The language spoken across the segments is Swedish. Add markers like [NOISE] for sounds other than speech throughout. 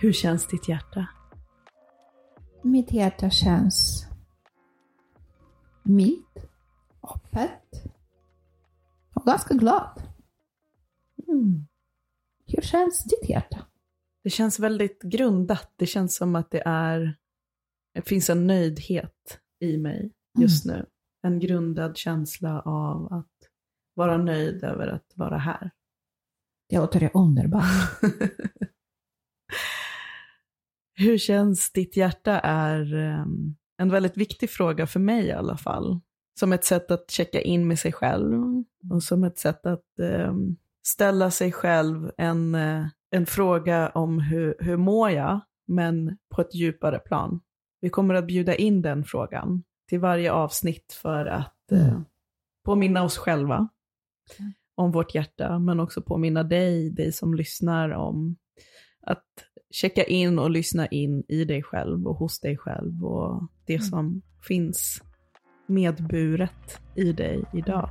Hur känns ditt hjärta? Mitt hjärta känns milt, öppet och ganska glad. Mm. Hur känns ditt hjärta? Det känns väldigt grundat. Det känns som att det är, det finns en nöjdhet i mig just nu. En grundad känsla av att vara nöjd över att vara här. Det låter underbart. [LAUGHS] Hur känns ditt hjärta är um, en väldigt viktig fråga för mig i alla fall. Som ett sätt att checka in med sig själv och som ett sätt att um, ställa sig själv en, uh, en fråga om hur, hur mår jag, men på ett djupare plan. Vi kommer att bjuda in den frågan till varje avsnitt för att uh, påminna oss själva om vårt hjärta, men också påminna dig, dig som lyssnar om att checka in och lyssna in i dig själv och hos dig själv och det Mm. som finns medburet i dig idag.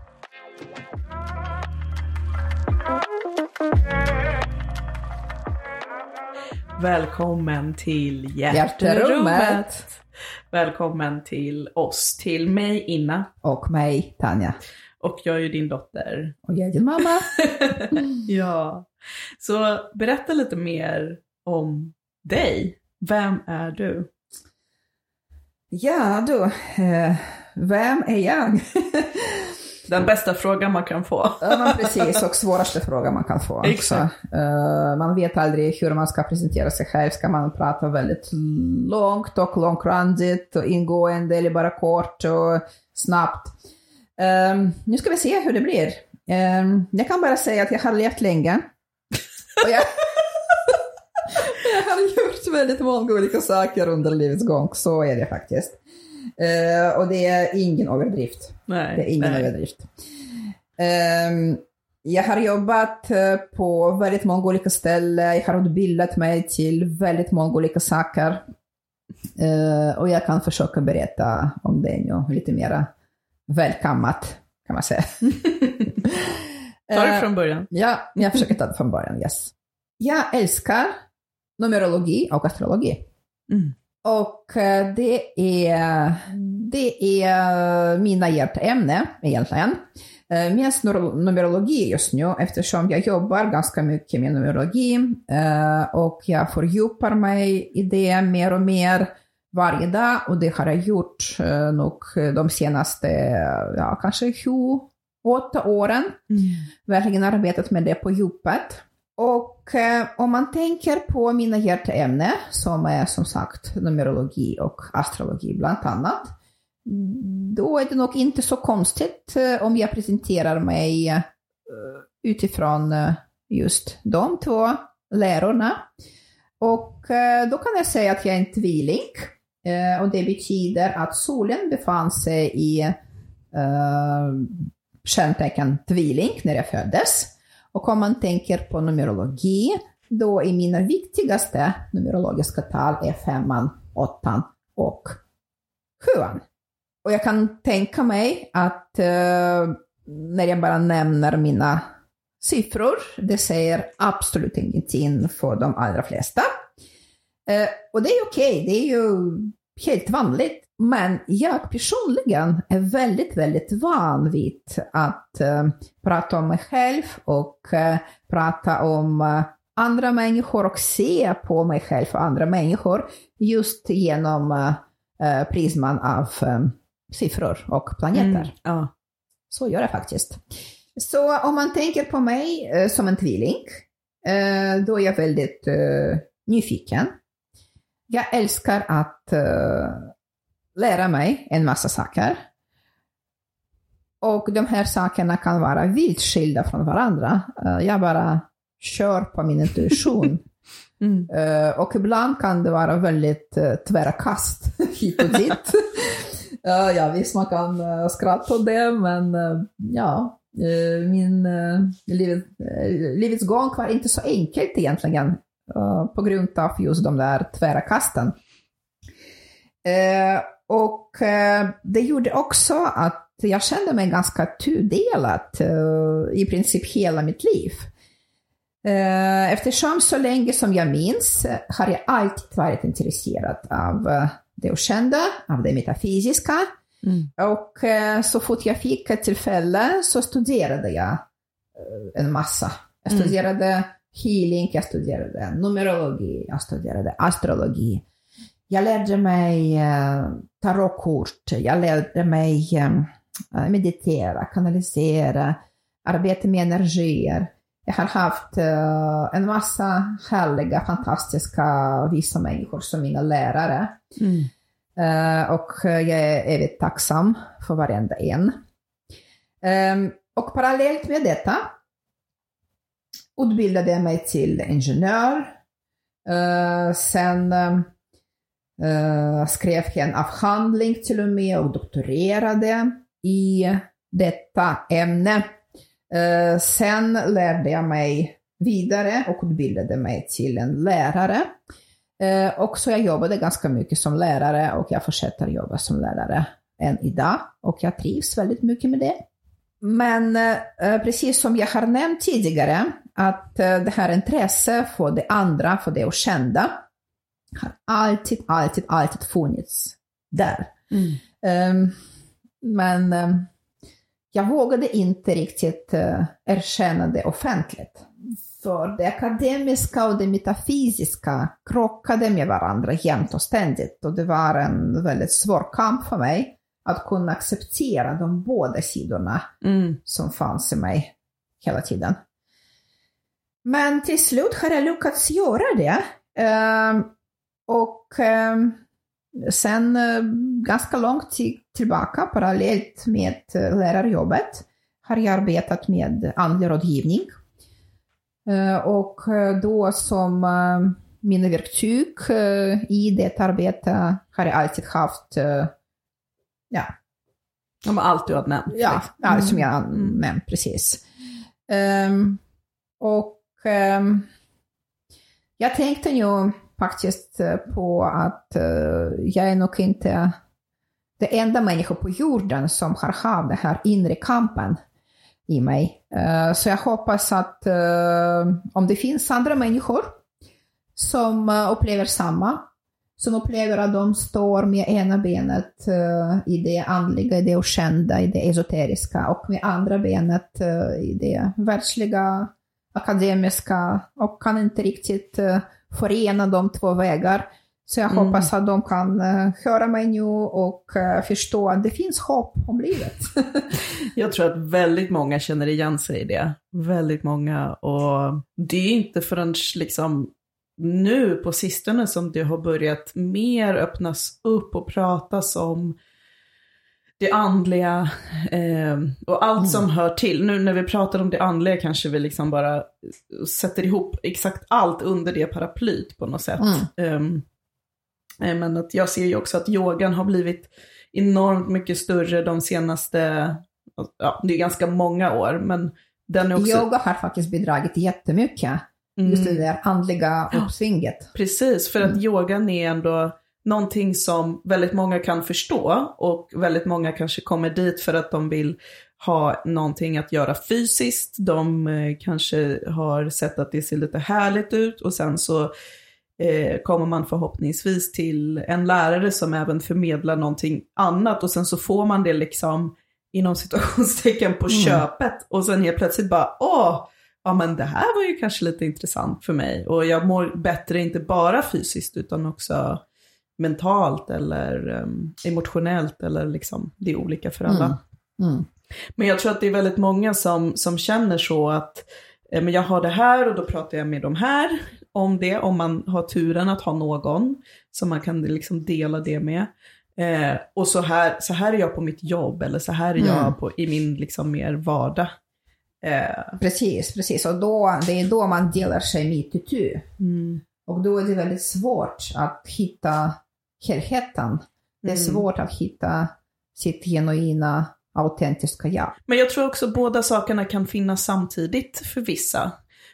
Välkommen till Hjärterummet. Hjärterummet. Välkommen till oss, till mig Inna Och mig, Tanja. och jag är ju din dotter. Och jag är din mamma. [LAUGHS] ja. Så berätta lite mer om dig. Vem är du? Ja du, eh, vem är jag? [LAUGHS] Den bästa frågan man kan få. Ja, precis, och svåraste frågan man kan få. Exakt. Eh, man vet aldrig hur man ska presentera sig själv. Ska man prata väldigt långt och långrandigt och ingående eller bara kort och snabbt? Eh, nu ska vi se hur det blir. Eh, jag kan bara säga att jag har levt länge. Och jag [LAUGHS] har gjort väldigt många olika saker under livets gång, så är det faktiskt. Eh, och det är ingen överdrift. Nej. Det är ingen nej. överdrift. Ehm, jag har jobbat eh, på väldigt många olika ställen, jag har utbildat mig till väldigt många olika saker. Eh, och jag kan försöka berätta om det nu lite mer välkammat, kan man säga. [LAUGHS] Ta det från början. Ja, jag försöker ta det från början, yes. Jag älskar numerologi och astrologi. Mm. Och eh, det är, det är mina hjärteämne egentligen. Eh, Mest numerologi just nu eftersom jag jobbar ganska mycket med numerologi eh, och jag fördjupar mig i det mer och mer varje dag och det har jag gjort eh, nog de senaste, ja kanske sju, åtta åren verkligen arbetat med det på djupet. Och eh, Eh, om man tänker på mina hjärteämnen, som är som sagt numerologi och astrologi bland annat, då är det nog inte så konstigt eh, om jag presenterar mig eh, utifrån just de två lärorna. Och då kan jag säga att jag är en tvilling. Och det betyder att solen befann sig i eh, stjärntecken tvilling när jag föddes. Och om man tänker på numerologi, då är mina viktigaste numerologiska tal är femman, åttan och sjuan. Och jag kan tänka mig att eh, när jag bara nämner mina siffror, det säger absolut ingenting för de allra flesta. Eh, och det är okej, det är ju helt vanligt. Men jag personligen är väldigt, väldigt van vid att eh, prata om mig själv och eh, prata om eh, andra människor och se på mig själv och andra människor just genom prisman av siffror och planeter. Mm. Ja. Så gör jag faktiskt. Så om man tänker på mig som en tvilling, då är jag väldigt nyfiken. Jag älskar att lära mig en massa saker. Och de här sakerna kan vara vitt skilda från varandra. Eh, jag bara kör på min intuition. [LAUGHS] Mm. Eh, och ibland kan det vara väldigt uh, tvära kast [LAUGHS] hit och dit. [LAUGHS] Eh, ja, visst man kan skratta åt det, men eh, ja, eh, min livet, eh, livets gång var inte så enkelt egentligen eh, på grund av just de där tvära kasten. Och eh, det gjorde också att jag kände mig ganska tudelad eh, i princip hela mitt liv. Eh, eftersom så länge som jag minns har jag alltid varit intresserad av det okända, av det metafysiska. Mm. Och så fort jag fick ett tillfälle så studerade jag en massa. Jag mm. studerade mm. healing, jag studerade numerologi, jag studerade astrologi. Jag lärde mig tarotkort, jag lärde mig meditera, kanalisera, arbeta med energier. Jag har haft en massa härliga, fantastiska, vissa människor som mina lärare. Mm. Och jag är evigt tacksam för varenda en. Um, och parallellt med detta utbildade jag mig till ingenjör. Sen Eh, skrev en avhandling till och med och doktorerade i detta ämne. Eh, sen lärde jag mig vidare och utbildade mig till en lärare. Eh, och så jag jobbade ganska mycket som lärare och jag fortsätter jobba som lärare än idag och jag trivs väldigt mycket med det. Men eh, precis som jag har nämnt tidigare, att eh, det här intresset för det andra, för det okända, har alltid, alltid, alltid funnits där. Mm. Um, men um, jag vågade inte riktigt uh, erkänna det offentligt. För det akademiska och det metafysiska krockade med varandra jämt och ständigt och det var en väldigt svår kamp för mig att kunna acceptera de båda sidorna mm. som fanns i mig hela tiden. Men till slut har jag lyckats göra det. Uh, och uh, sen uh, ganska långt tillbaka, parallellt med eh, lärarjobbet, har jag arbetat med andlig rådgivning. Eh, och eh, då som mina verktyg i det arbetet har jag alltid haft, ja. Om allt du har nämnt. Ja, liksom. allt som jag har mm. nämnt, precis. Um, och um, jag tänkte ju faktiskt eh, på att eh, jag är nog inte den enda människa på jorden som har haft den här inre kampen i mig. Eh, så jag hoppas att om det finns andra människor som upplever samma, som upplever att de står med ena benet i det andliga, i det okända, i det esoteriska och med andra benet i det världsliga, akademiska och kan inte riktigt förena de två vägar så jag mm. hoppas att de kan uh, höra mig nu och uh, förstå att det finns hopp om livet. [LAUGHS] jag tror att väldigt många känner igen sig i det. Väldigt många. Och det är inte förrän liksom nu på sistone som det har börjat mer öppnas upp och pratas om det andliga eh, och allt mm. som hör till. Nu när vi pratar om det andliga kanske vi liksom bara sätter ihop exakt allt under det paraplyt på något sätt. Mm. Um, Eh, men att jag ser ju också att yogan har blivit enormt mycket större de senaste, ja det är ganska många år, men den är också... Yoga har faktiskt bidragit jättemycket, mm. just det där andliga uppsvinget. Precis, för att mm. yogan är ändå någonting som väldigt många kan förstå och väldigt många kanske kommer dit för att de vill ha någonting att göra fysiskt. De eh, kanske har sett att det ser lite härligt ut och sen så eh, kommer man förhoppningsvis till en lärare som även förmedlar någonting annat och sen så får man det liksom inom situationstecken på mm. köpet och sen helt plötsligt bara åh, ja men det här var ju kanske lite intressant för mig och jag mår bättre inte bara fysiskt utan också mentalt eller um, emotionellt eller liksom det är olika för alla. Mm. Mm. Men jag tror att det är väldigt många som, som känner så att eh, men jag har det här och då pratar jag med de här om det, om man har turen att ha någon som man kan liksom dela det med. Eh, och så här, så här är jag på mitt jobb eller så här är mm. jag på, i min liksom mer vardag. Eh. Precis, precis. Och då, det är då man delar sig mitt i tu. Mm. Och då är det väldigt svårt att hitta helheten. Det är mm. svårt att hitta sitt genuina, autentiska jag. Men jag tror också båda sakerna kan finnas samtidigt för vissa.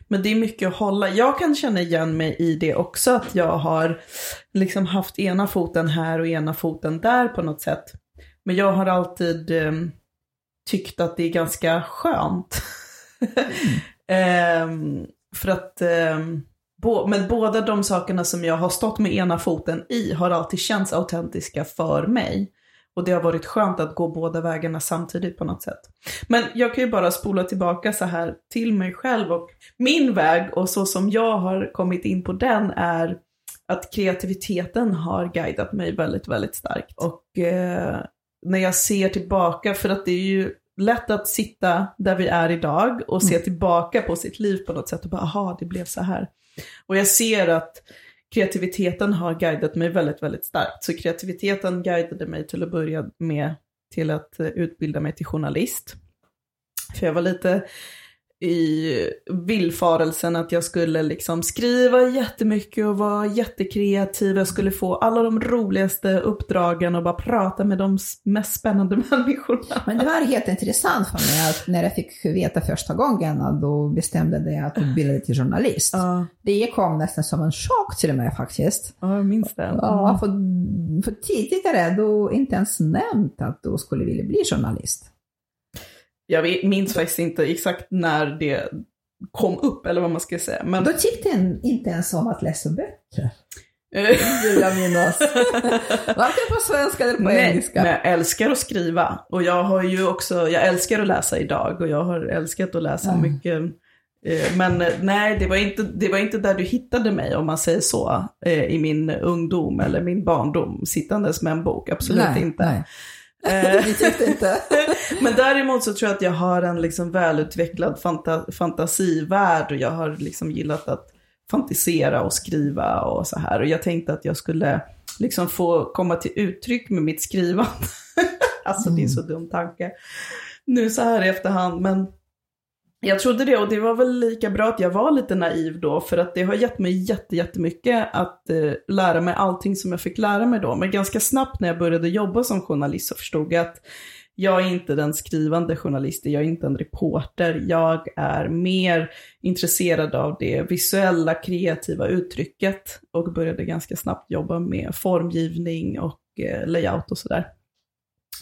Men det är mycket att hålla. Jag kan känna igen mig i det också, att jag har liksom haft ena foten här och ena foten där på något sätt. Men jag har alltid eh, tyckt att det är ganska skönt. [LAUGHS] Mm. eh, för att eh, bo, men båda de sakerna som jag har stått med ena foten i har alltid känts autentiska för mig. Och det har varit skönt att gå båda vägarna samtidigt på något sätt. Men jag kan ju bara spola tillbaka så här till mig själv och min väg och så som jag har kommit in på den är att kreativiteten har guidat mig väldigt, väldigt starkt. Och eh, när jag ser tillbaka, för att det är ju lätt att sitta där vi är idag och se mm. tillbaka på sitt liv på något sätt och bara, aha, det blev så här. Och jag ser att kreativiteten har guidat mig väldigt, väldigt starkt. Så kreativiteten guidade mig till att börja med till att eh, utbilda mig till journalist. För jag var lite i villfarelsen att jag skulle liksom skriva jättemycket och vara jättekreativ. Jag skulle få alla de roligaste uppdragen och bara prata med de mest spännande [LAUGHS] människorna. Men det var helt intressant för mig att när jag fick veta första gången att du bestämde dig att utbilda till journalist. Ja. Det kom nästan som en chock till mig faktiskt. Ja, jag minns det. Ja, för, för tidigare du inte ens nämnt att du skulle vilja bli journalist. Jag minns faktiskt inte exakt när det kom upp, eller vad man ska säga. Men... Du tyckte inte ens om att läsa böcker? [LAUGHS] [LAUGHS] vill jag minnas. Varken på svenska eller på nej, engelska. Men jag älskar att skriva. Och jag har ju också, jag älskar att läsa idag och jag har älskat att läsa mm. mycket. Eh, men eh, nej, det var, inte, det var inte där du hittade mig om man säger så, eh, i min ungdom eller min barndom, sittandes med en bok. Absolut nej, inte. Nej. Eh, Vi tyckte inte. [LAUGHS] Men däremot så tror jag att jag har en liksom välutvecklad fanta fantasivärld och jag har liksom gillat att fantisera och skriva och så här. Och jag tänkte att jag skulle liksom få komma till uttryck med mitt skrivande. [LAUGHS] alltså mm. det är så dum tanke. Nu så här i efterhand, men jag trodde det och det var väl lika bra att jag var lite naiv då för att det har gett mig jätte, jättemycket att eh, lära mig allting som jag fick lära mig då. Men ganska snabbt när jag började jobba som journalist så förstod jag att jag är inte den skrivande journalisten, jag är inte en reporter. Jag är mer intresserad av det visuella, kreativa uttrycket och började ganska snabbt jobba med formgivning och eh, layout och sådär.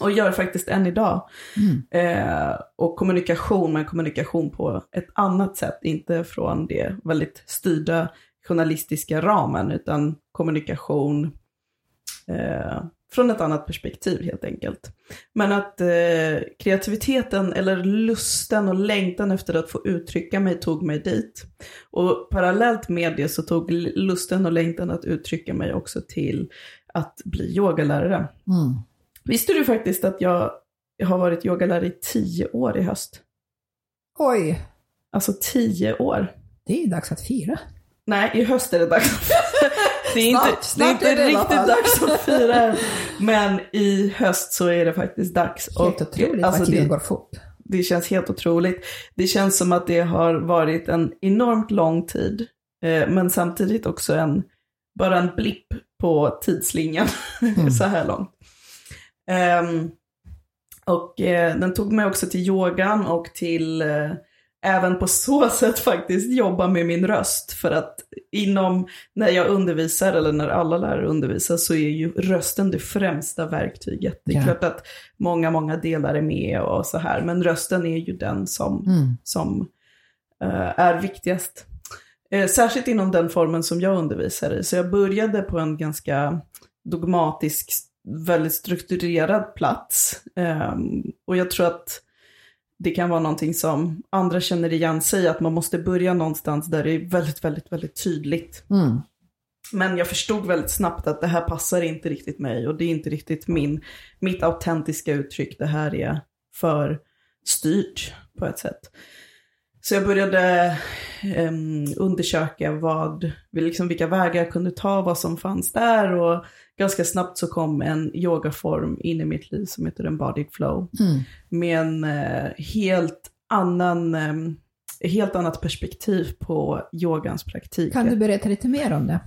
Och gör faktiskt än idag. Mm. Eh, och kommunikation, men kommunikation på ett annat sätt. Inte från det väldigt styrda journalistiska ramen, utan kommunikation eh, från ett annat perspektiv helt enkelt. Men att eh, kreativiteten eller lusten och längtan efter att få uttrycka mig tog mig dit. Och parallellt med det så tog lusten och längtan att uttrycka mig också till att bli yogalärare. Mm. Visste du faktiskt att jag har varit yogalärare i tio år i höst? Oj! Alltså tio år. Det är ju dags att fira. Nej, i höst är det dags att [LAUGHS] fira. Det är inte, snart, det är inte det riktigt dags att fira. [LAUGHS] Men i höst så är det faktiskt dags. Helt och, otroligt alltså, vad tiden går fort. Det känns helt otroligt. Det känns som att det har varit en enormt lång tid. Eh, men samtidigt också en, bara en blipp på tidslinjen [LAUGHS] mm. så här långt. Um, och uh, den tog mig också till yogan och till uh, även på så [LAUGHS] sätt faktiskt jobba med min röst. För att inom, när jag undervisar eller när alla lärare undervisar så är ju rösten det främsta verktyget. Det är ja. klart att många, många delar är med och så här, men rösten är ju den som, mm. som uh, är viktigast. särskilt inom den formen som jag undervisar i. Så jag började på en ganska dogmatisk väldigt strukturerad plats. Um, och jag tror att det kan vara någonting som andra känner igen sig, att man måste börja någonstans där det är väldigt, väldigt, väldigt tydligt. Mm. Men jag förstod väldigt snabbt att det här passar inte riktigt mig och det är inte riktigt min, mitt autentiska uttryck. Det här är för styrt på ett sätt. Så jag började um, undersöka vad, liksom vilka vägar jag kunde ta, vad som fanns där och ganska snabbt så kom en yogaform in i mitt liv som heter embodied flow. Mm. Med en uh, helt annan, um, helt annat perspektiv på yogans praktik. Kan du berätta lite mer om det?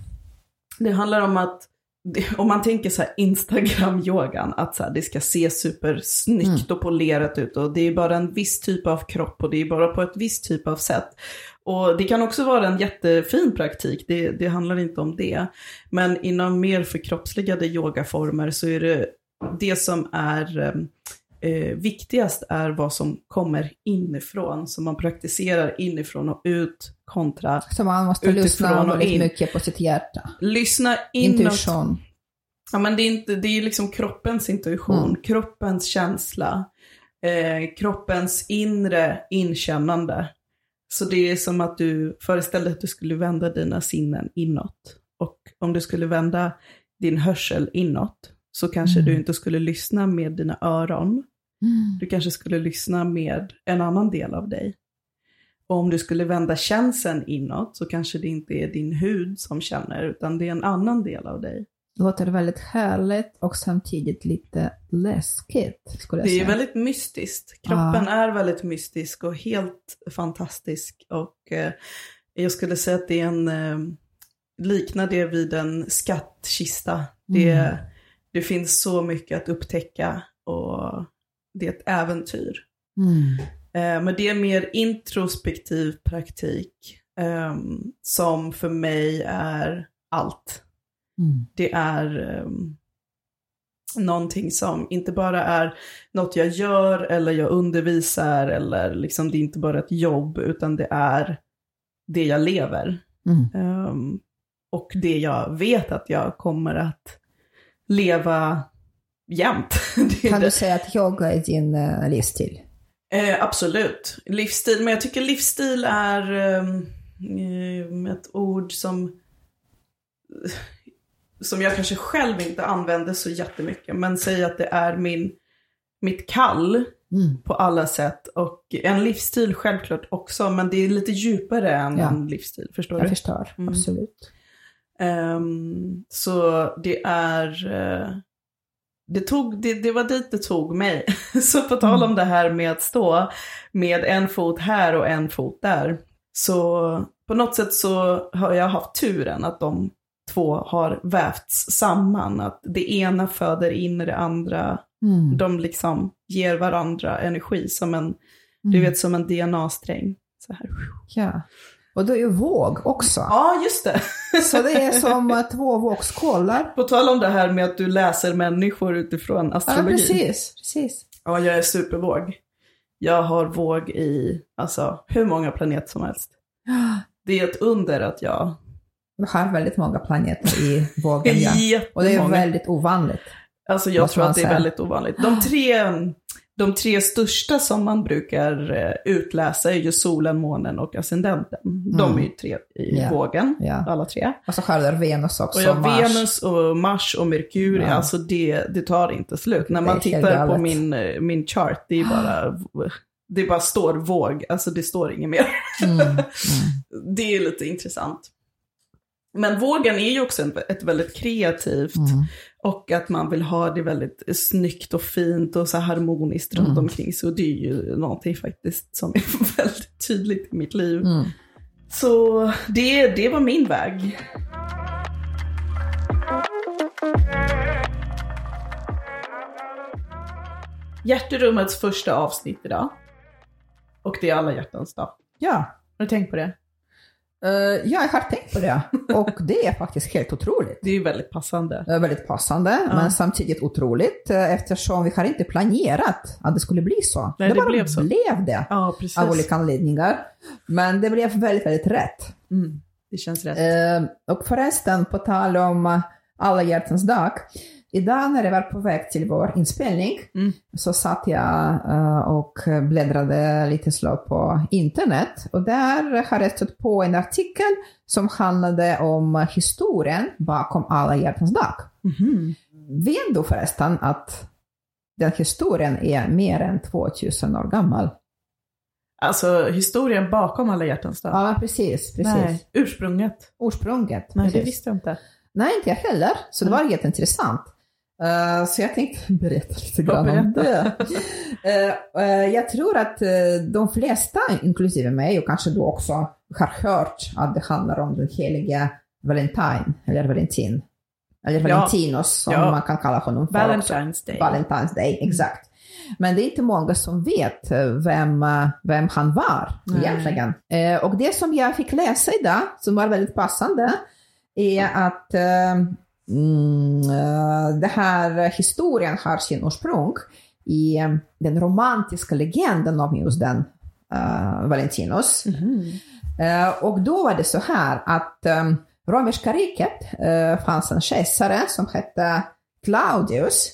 Det handlar om att [LAUGHS] om man tänker så här Instagram-yogan, att så här, det ska se supersnyggt mm. och polerat ut och det är bara en viss typ av kropp och det är bara på ett visst typ av sätt. Och det kan också vara en jättefin praktik, det, det handlar inte om det. Men inom mer förkroppsligade yogaformer så är det det som är eh, viktigast är vad som kommer inifrån, som man praktiserar inifrån och ut kontra Så man måste lyssna och väldigt in. mycket på sitt hjärta. lyssna inåt. Intuition. Ja, men det är, inte, det är liksom kroppens intuition, Mm. kroppens känsla, eh, kroppens inre inkännande. Så det är som att du föreställer dig att du skulle vända dina sinnen inåt. Och om du skulle vända din hörsel inåt så kanske Mm. du inte skulle lyssna med dina öron. Du kanske skulle lyssna med en annan del av dig. Och om du skulle vända känseln inåt så kanske det inte är din hud som känner utan det är en annan del av dig. Det låter väldigt härligt och samtidigt lite läskigt, skulle jag Det är säga. väldigt mystiskt. Kroppen är väldigt mystisk och helt fantastisk. Och eh, jag skulle säga att det är en, eh, liknar det vid en skattkista. Det, Mm. det finns så mycket att upptäcka och det är ett äventyr. Mm. Eh, men det är mer introspektiv praktik eh, som för mig är allt. Mm. det är um, någonting som inte bara är något jag gör eller jag undervisar eller liksom det är inte bara ett jobb utan det är det jag lever. Mm. Um, och det jag vet att jag kommer att leva jämt. [LAUGHS] Kan du säga att yoga är din uh, livsstil? Eh, absolut. Livsstil, men jag tycker livsstil är ehm, eh, ett ord som som jag kanske själv inte använder så jättemycket, men säg att det är min, mitt kall Mm. på alla sätt och en livsstil självklart också, men det är lite djupare än Ja. en livsstil, förstår Jag du? förstår, Mm. absolut. Ehm, så det är, eh, det, tog, det, det var dit det tog mig. [LAUGHS] så på tal om det här med att stå med en fot här och en fot där. Så på något sätt så har jag haft turen att de två har vävts samman. Att det ena föder in det andra. Mm. De liksom ger varandra energi som en, du Mm. vet som en DNA-sträng. Så här. Ja. Och du är ju våg också. Ja, just det. [LAUGHS] Så det är som uh, två vågskålar. På tal om det här med att du läser människor utifrån Ja, astrologi. precis. precis. Ja, jag är supervåg. Jag har våg i, alltså, hur många planeter som helst. Det är ett under att jag... Du har väldigt många planeter i vågen, ja. [LAUGHS] Och det är väldigt ovanligt. Alltså jag tror att det är väldigt ovanligt. De tre, de tre största som man brukar eh, utläsa är ju solen, månen och ascendenten. De är ju tre i Mm. Ja. vågen, Ja. alla tre. Och så du Venus också. Och jag Mars. Venus och Mars och Merkurius, Ja. alltså det, det tar inte slut. När man tittar på min, eh, min chart, det är bara, [GASPS] det bara står våg, alltså det står inget mer. Mm. Mm. [LAUGHS] Det är lite intressant. Men vågen är ju också ett väldigt kreativt Mm. Och att man vill ha det väldigt snyggt och fint och så harmoniskt runt Mm. omkring sig. Och det är ju någonting faktiskt som är [LAUGHS] väldigt tydligt i mitt liv. Mm. Så det, det var min väg. Hjärterummets första avsnitt idag. Och det är alla hjärtans dag. Ja. Har du tänkt på det? Eh, jag har tänkt på det. [LAUGHS] Och det är faktiskt helt otroligt. Det är ju väldigt passande. Det är väldigt passande, Ja. men samtidigt otroligt eh, eftersom vi har inte planerat att det skulle bli så. Nej, det bara blev så. blev det Ja, precis. av olika anledningar. Men det blev väldigt, väldigt rätt. Mm, det känns rätt. Eh, och förresten, på tal om eh, alla hjärtans dag. Idag när jag var på väg till vår inspelning Mm. så satt jag eh, och bläddrade lite slå på internet och där har jag stött på en artikel som handlade om historien bakom alla hjärtans dag. Mhm. Vet du förresten att den historien är mer än 2000 år gammal? Alltså historien bakom alla hjärtans dag. Ja, precis. precis. Nej, ursprunget. Ursprunget. Nej, precis. det visste jag inte. Nej, inte jag heller. Så det var jätteintressant. Uh, så jag tänkte [LAUGHS] berätta lite grann om det. Uh, uh, jag tror att de flesta, inklusive mig och kanske du också, har hört att det handlar om den helige Valentine, eller Valentin. Eller Ja. Valentinos som Ja. man kan kalla honom för också. Valentine's Day. Valentine's Day, exakt. Men det är inte många som vet eh, vem, eh, vem han var Nej. egentligen. Eh, och det som jag fick läsa idag, som var väldigt passande, är att eh, mm, eh, det här historien har sin ursprung i eh, den romantiska legenden om just den uh, Valentinus. Mhm. Eh, och då var det så här att um, romerska riket uh, fanns en kejsare som hette Claudius.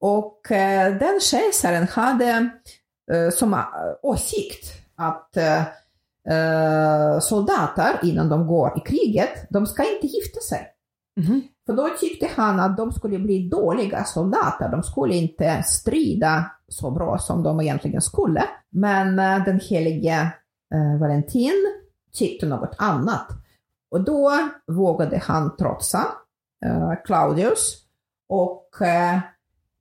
Och uh, den kejsaren hade uh, som uh, åsikt att uh, soldater innan de går i kriget, de ska inte gifta sig. Mhm. För då tyckte han att de skulle bli dåliga soldater, de skulle inte strida så bra som de egentligen skulle. Men eh, den helige eh, Valentin tyckte något annat. Och då vågade han trotsa eh, Claudius och eh,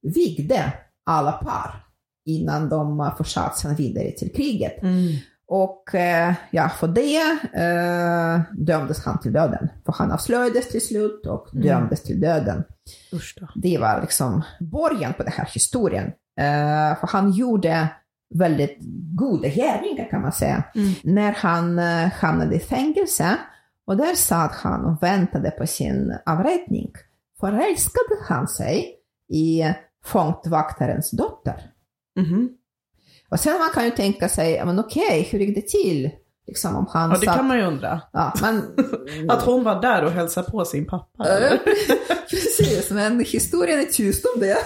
vigde alla par innan de eh, sig vidare till kriget. Mm. Och eh, ja, för det eh, dömdes han till döden. För han avslöjades till slut och Mm. dömdes till döden. Det var liksom början på den här historien. Eh, för han gjorde väldigt goda gärningar kan man säga. Mm. När han eh, hamnade i fängelse och där satt han och väntade på sin avrättning. Förälskade han sig i fångvaktarens dotter. Mhm. Och sen man kan ju tänka sig, men okej, hur gick det till? Liksom om han Ja, det satt... kan man ju undra. Ja, men... [LAUGHS] Att hon var där och hälsade på sin pappa. [LAUGHS] Precis, men historien är tyst om det.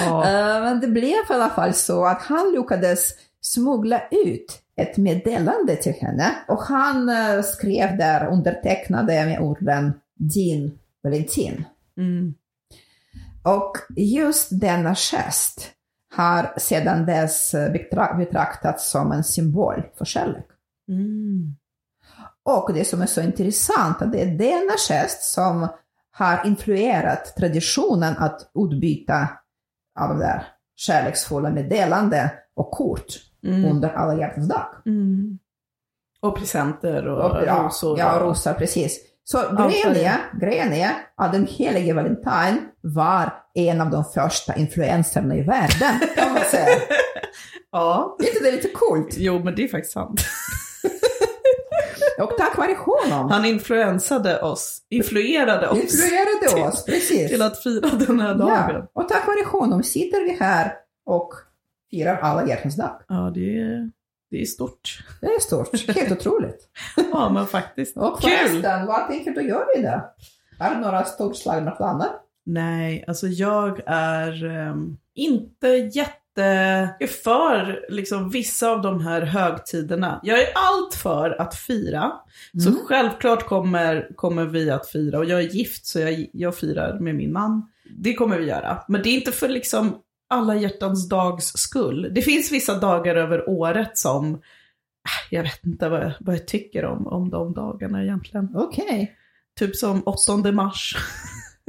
Ja. [LAUGHS] Eh, Men det blev i alla fall så att han lyckades smuggla ut ett meddelande till henne och han eh, skrev där, undertecknade med orden din Valentin. Mm. Och just denna gest har sedan dess eh, betra- betraktats som en symbol för kärlek. Mm. Och det som är så intressant är att det är denna gest som har influerat traditionen att utbyta av där kärleksfulla meddelanden och kort Mm. under alla hjärtans dag. Mm. Och presenter och, Och, ja, rosor. ja, rosor, precis. Så grejen är, grejen är att den helige Valentine var en av de första influenserna i världen, kan man säga. [LAUGHS] Ja, Är inte det lite coolt? jo men det är faktiskt sant. [LAUGHS] Och tack vare honom Han influensade oss, influerade oss influerade oss, precis. till att fira den här dagen. Ja, och tack vare honom sitter vi här och firar alla hjärtans dag. Ja, det är, det är stort. Det är stort, helt otroligt. [LAUGHS] Ja, men faktiskt. Och Kul! förresten, vad tänker du göra idag? Har du några storslagna planer? Nej, alltså jag är ehm, inte jätte... Är för liksom, vissa av de här högtiderna. Jag är allt för att fira. Så Mm. självklart kommer, kommer vi att fira. Och jag är gift så jag, jag firar med min man. Det kommer vi göra. Men det är inte för liksom alla hjärtans dags skull. Det finns vissa dagar över året som... äh, Jag vet inte vad jag, vad jag tycker om, om de dagarna egentligen. Okej, Typ som 8 mars.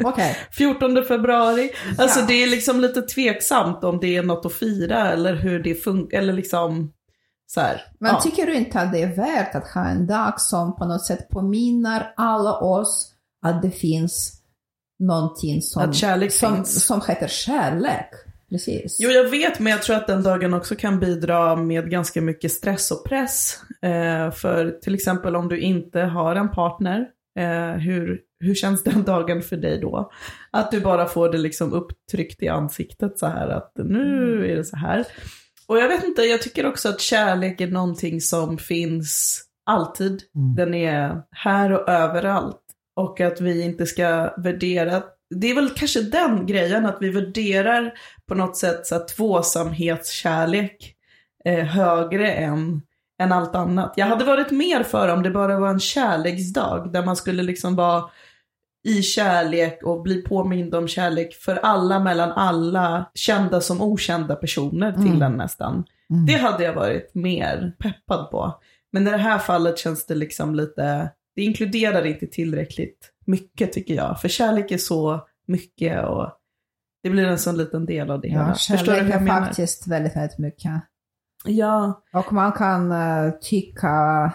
okej. [LAUGHS] 14 februari. Alltså Ja. det är liksom lite tveksamt om det är något att fira eller hur det funkar. Eller liksom så här. Men ja. tycker du inte att det är värt att ha en dag som på något sätt påminner alla oss att det finns någonting som, som, som heter kärlek? Precis. Jo, jag vet, men jag tror att den dagen också kan bidra med ganska mycket stress och press. Eh, för till exempel om du inte har en partner, eh, hur, hur känns den [LAUGHS] dagen för dig då? Att du bara får det liksom upptryckt i ansiktet så här att nu är det så här. Och jag vet inte, jag tycker också att kärlek är någonting som finns alltid. Mm. Den är här och överallt. Och att vi inte ska värdera, det är väl kanske den grejen, att vi värderar på något sätt så här, tvåsamhetskärlek eh, högre än, än allt annat. Jag hade varit mer för om det bara var en kärleksdag, där man skulle liksom vara i kärlek och bli påmind om kärlek för alla mellan alla, kända som okända personer till Mm. den nästan. Mm. Det hade jag varit mer peppad på. Men i det här fallet känns det liksom lite, det inkluderar inte tillräckligt mycket tycker jag. För kärlek är så mycket och det blir en sån liten del av det hela. Ja, du kärlek är faktiskt väldigt, väldigt mycket. Ja, Och man kan eh, tycka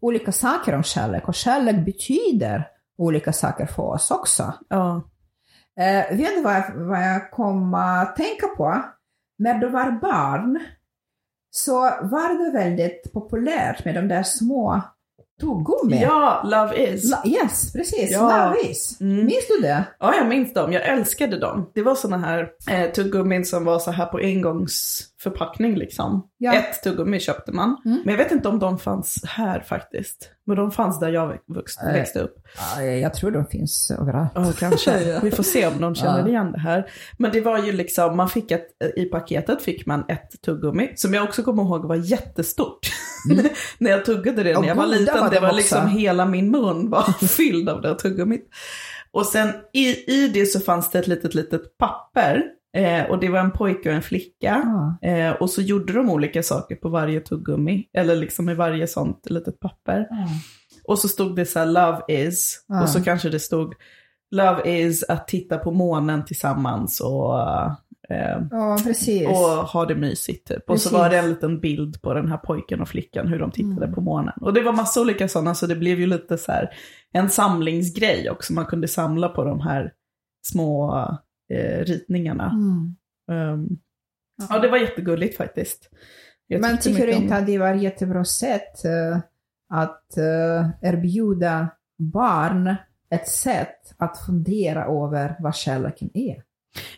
olika saker om kärlek och kärlek betyder olika saker för oss också. ja. Eh, vet du vad jag, vad jag kom att tänka på? När du var barn så var det väldigt populärt med de där små tuggummi. Ja, Love is. La- yes, precis. Ja. Love is. Mm. Minns du det? Ja, jag minns dem. Jag älskade dem. Det var såna här eh, tuggummin som var så här på engångsförpackning liksom. Ja. Ett tuggummi köpte man. Mm. Men jag vet inte om de fanns här faktiskt. Men de fanns där jag vux- Nej. växte upp. Ja, jag tror de finns överallt. Ja, kanske. [LAUGHS] Vi får se om någon känner Ja. igen det här. Men det var ju liksom, man fick ett, i paketet fick man ett tuggummi, som jag också kommer ihåg var jättestort. [LAUGHS] när jag tuggade det Och när jag var liten, var det de var också. liksom hela min mun var [LAUGHS] fylld av det här tuggummit. Och sen i, i det så fanns det ett litet, litet papper. Eh, och det var en pojke och en flicka. Ja. Eh, och så gjorde de olika saker på varje tuggummi, eller liksom i varje sånt litet papper. Och så stod det så här, love is. Ja. Och så kanske det stod, love is att titta på månen tillsammans och, eh, och ha det mysigt. Typ. Och så Precis. var det en liten bild på den här pojken och flickan, hur de tittade Mm. på månen. Och det var massa olika sådana, så det blev ju lite så här en samlingsgrej också. Man kunde samla på de här små eh, ritningarna. Mm. Ehm, ja, det var jättegulligt faktiskt. Jag Men tycker du om inte det. att det var ett jättebra sätt eh, att eh, erbjuda barn ett sätt att fundera över vad kärleken är?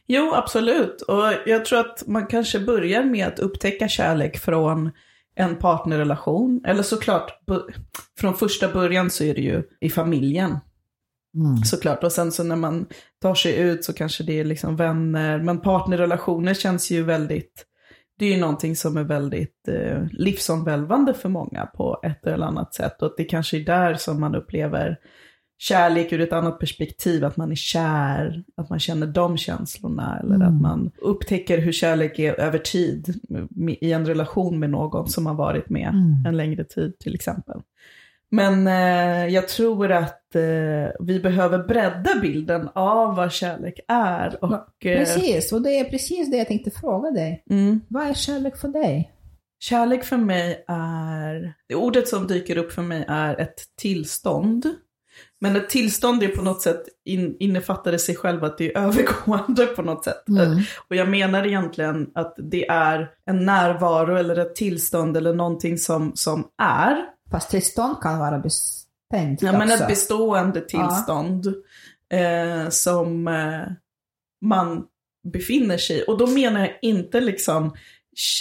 Jo, absolut. Och jag tror att man kanske börjar med att upptäcka kärlek från en partnerrelation. Eller såklart, från första början så är det ju i familjen. Såklart. Och sen så när man tar sig ut så kanske det är liksom vänner. Men partnerrelationer känns ju väldigt, det är ju någonting som är väldigt eh, livsomvälvande för många på ett eller annat sätt. Och det kanske är där som man upplever kärlek ur ett annat perspektiv, att man är kär, att man känner de känslorna. Eller Mm. att man upptäcker hur kärlek är över tid i en relation med någon som har varit med Mm. en längre tid till exempel. Men eh, jag tror att eh, vi behöver bredda bilden av vad kärlek är. Och, eh, Precis, och det är precis det jag tänkte fråga dig. mm, Vad är kärlek för dig? kärlek för mig är, det ordet som dyker upp för mig är ett tillstånd. Men ett tillstånd är på något sätt in, innefattar det sig själv att det är övergående på något sätt. Mm. Och jag menar egentligen att det är en närvaro eller ett tillstånd eller någonting som, som är. Fast tillstånd kan vara bestämt Ja, men också. ett bestående tillstånd eh, som eh, man befinner sig i. Och då menar jag inte liksom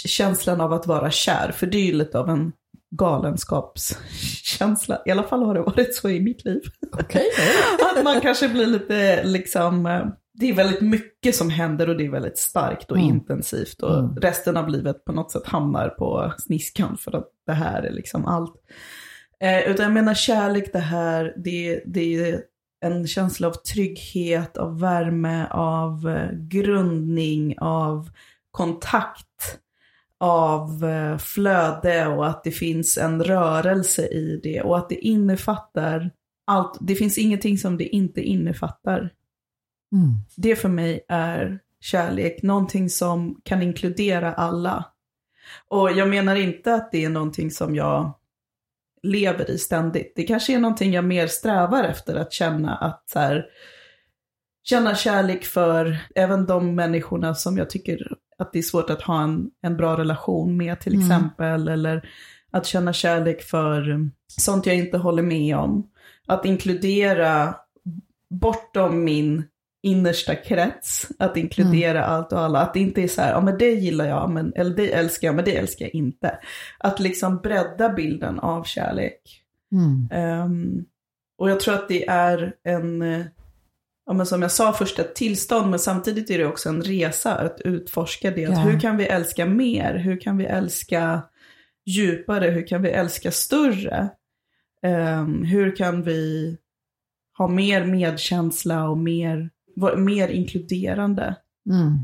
känslan av att vara kär, för det är ju lite av en galenskapskänsla. I alla fall har det varit så i mitt liv. Okej. [LAUGHS] Att man kanske blir lite liksom, eh, det är väldigt mycket som händer och det är väldigt starkt och Mm. intensivt. Och Mm. resten av livet på något sätt hamnar på sniskan för att det här är liksom allt. Eh, utan jag menar kärlek, det här, det, det är en känsla av trygghet, av värme, av eh, grundning, av kontakt, av eh, flöde och att det finns en rörelse i det och att det innefattar allt. Det finns ingenting som det inte innefattar. Mm. Det för mig är kärlek, någonting som kan inkludera alla. Och jag menar inte att det är någonting som jag lever i ständigt. Det kanske är någonting jag mer strävar efter att känna att så här, känna kärlek för även de människorna som jag tycker att det är svårt att ha en, en bra relation med till Mm. exempel. Eller att känna kärlek för sånt jag inte håller med om. Att inkludera bortom min innersta krets, att inkludera allt och alla. Att det inte är så här, ja men det gillar jag, men, eller det älskar jag, men det älskar jag inte. Att liksom bredda bilden av kärlek. Mm. Ehm, och jag tror att det är en, ja, men som jag sa först, ett tillstånd, men samtidigt är det också en resa att utforska det. Att Ja. Hur kan vi älska mer? Hur kan vi älska djupare? Hur kan vi älska större? Ehm, hur kan vi ha mer medkänsla och mer, mer inkluderande? Mm.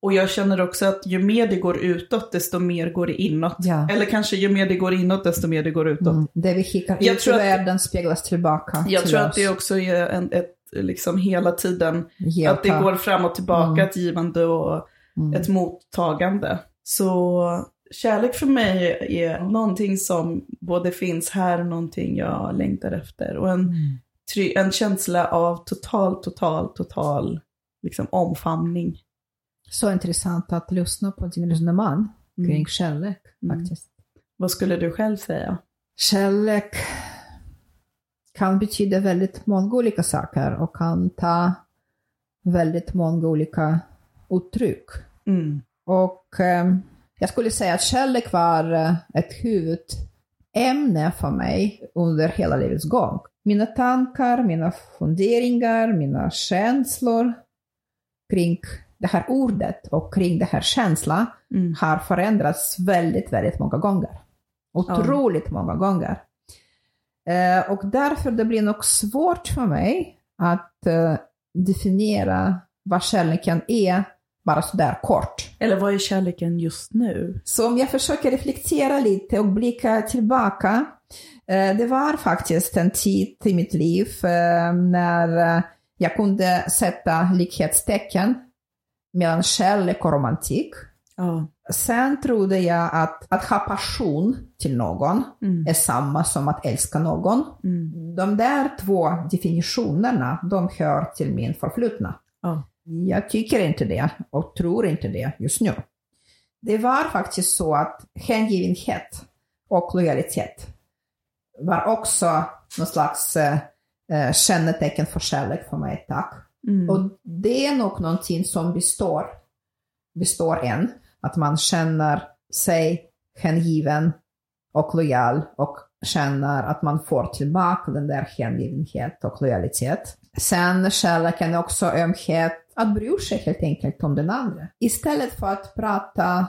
Och jag känner också att ju mer det går utåt, desto mer går det inåt. Ja. Eller kanske ju mer det går inåt, desto mer det går utåt. Mm. Det vi skickar Jag ut att- världen speglas tillbaka Jag till tror oss. att det också är en, ett, liksom hela tiden, och att det går fram och tillbaka, Mm. ett givande och Mm. ett mottagande. Så kärlek för mig är någonting som både finns här och någonting jag längtar efter. Och en, Mm. En känsla av total, total, total liksom, omfamning. Så intressant att lyssna på din resonemang kring Mm. kärlek Mm. faktiskt. Vad skulle du själv säga? Kärlek kan betyda väldigt många olika saker och kan ta väldigt många olika uttryck. Mm. Och eh, jag skulle säga att kärlek var eh, ett huvudämne för mig under hela livets gång. Mina tankar, mina funderingar, mina känslor kring det här ordet och kring det här känslan Mm. har förändrats väldigt, väldigt många gånger. Otroligt många gånger. Eh, och därför det blir nog svårt för mig att eh, definiera vad kärleken är, bara sådär kort. Eller vad är kärleken just nu? Så om jag försöker reflektera lite och blicka tillbaka. Eh, det var faktiskt en tid i mitt liv eh, när eh, jag kunde sätta likhetstecken mellan kärlek och romantik. Ja. Sen trodde jag att att ha passion till någon Mm. är samma som att älska någon. Mm. De där två definitionerna, de hör till min förflutna. Ja. Jag tycker inte det och tror inte det just nu. Det var faktiskt så att hängivenhet och lojalitet var också någon slags eh, eh, kännetecken för kärlek för mig tag. Mm. Och det är nog någonting som består, består än. Att man känner sig hängiven och lojal och känner att man får tillbaka den där hängivenhet och lojalitet. Sen kärleken är också ömhet, att bry sig helt enkelt om den andra. Istället för att prata